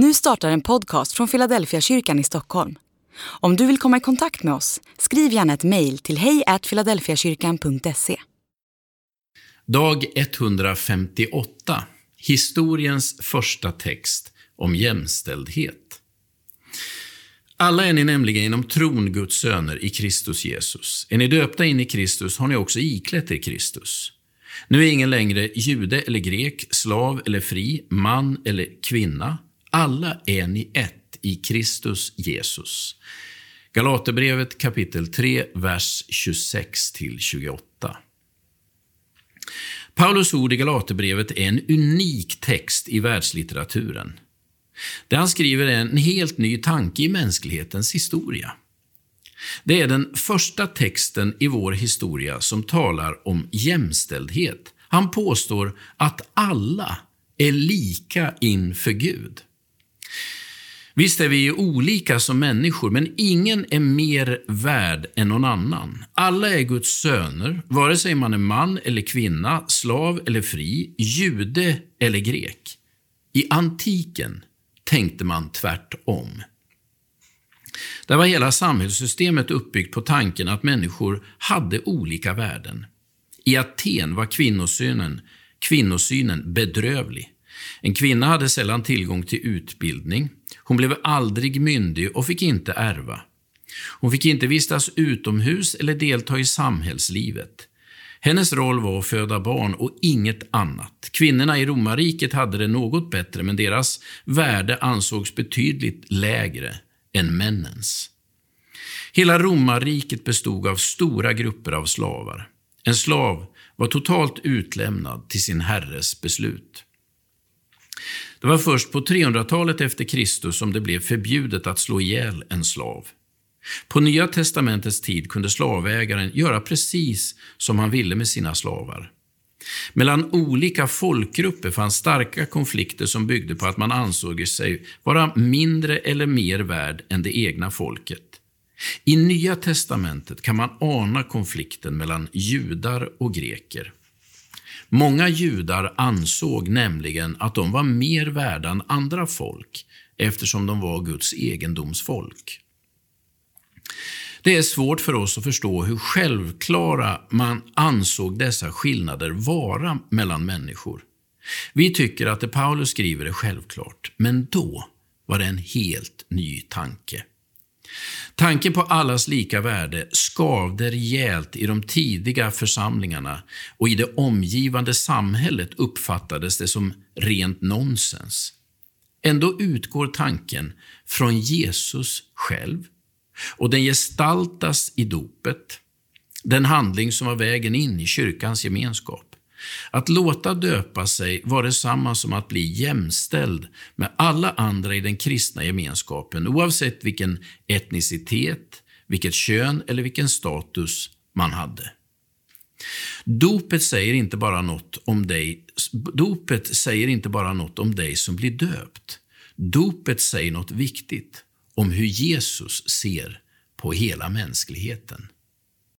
Nu startar en podcast från Philadelphia kyrkan i Stockholm. Om du vill komma i kontakt med oss, skriv gärna ett mejl till hejfiladelfiakyrkan.se. Dag 158. Historiens första text om jämställdhet. Alla är ni nämligen inom tron Guds söner i Kristus Jesus. Är ni döpta in i Kristus har ni också iklätt er Kristus. Nu är ingen längre jude eller grek, slav eller fri, man eller kvinna. Alla är ni ett i Kristus Jesus. Galaterbrevet kapitel 3, vers 26-28. Paulus ord i Galaterbrevet är en unik text i världslitteraturen. Det han skriver är en helt ny tanke i mänsklighetens historia. Det är den första texten i vår historia som talar om jämställdhet. Han påstår att alla är lika inför Gud. Visst är vi olika som människor, men ingen är mer värd än någon annan. Alla är Guds söner, vare sig man är man eller kvinna, slav eller fri, jude eller grek. I antiken tänkte man tvärtom. Där var hela samhällssystemet uppbyggt på tanken att människor hade olika värden. I Aten var kvinnosynen, kvinnosynen bedrövlig. En kvinna hade sällan tillgång till utbildning. Hon blev aldrig myndig och fick inte ärva. Hon fick inte vistas utomhus eller delta i samhällslivet. Hennes roll var att föda barn och inget annat. Kvinnorna i romarriket hade det något bättre, men deras värde ansågs betydligt lägre än männens. Hela romarriket bestod av stora grupper av slavar. En slav var totalt utlämnad till sin herres beslut. Det var först på 300-talet efter Kristus som det blev förbjudet att slå ihjäl en slav. På Nya testamentets tid kunde slavägaren göra precis som han ville med sina slavar. Mellan olika folkgrupper fanns starka konflikter som byggde på att man ansåg sig vara mindre eller mer värd än det egna folket. I Nya testamentet kan man ana konflikten mellan judar och greker. Många judar ansåg nämligen att de var mer värda än andra folk eftersom de var Guds egendomsfolk. Det är svårt för oss att förstå hur självklara man ansåg dessa skillnader vara mellan människor. Vi tycker att det Paulus skriver är självklart, men då var det en helt ny tanke. Tanken på allas lika värde skavde rejält i de tidiga församlingarna och i det omgivande samhället uppfattades det som rent nonsens. Ändå utgår tanken från Jesus själv och den gestaltas i dopet, den handling som var vägen in i kyrkans gemenskap. Att låta döpa sig var detsamma som att bli jämställd med alla andra i den kristna gemenskapen, oavsett vilken etnicitet, vilket kön eller vilken status man hade. Dopet säger inte bara något om dig, dopet säger inte bara något om dig som blir döpt. Dopet säger något viktigt om hur Jesus ser på hela mänskligheten.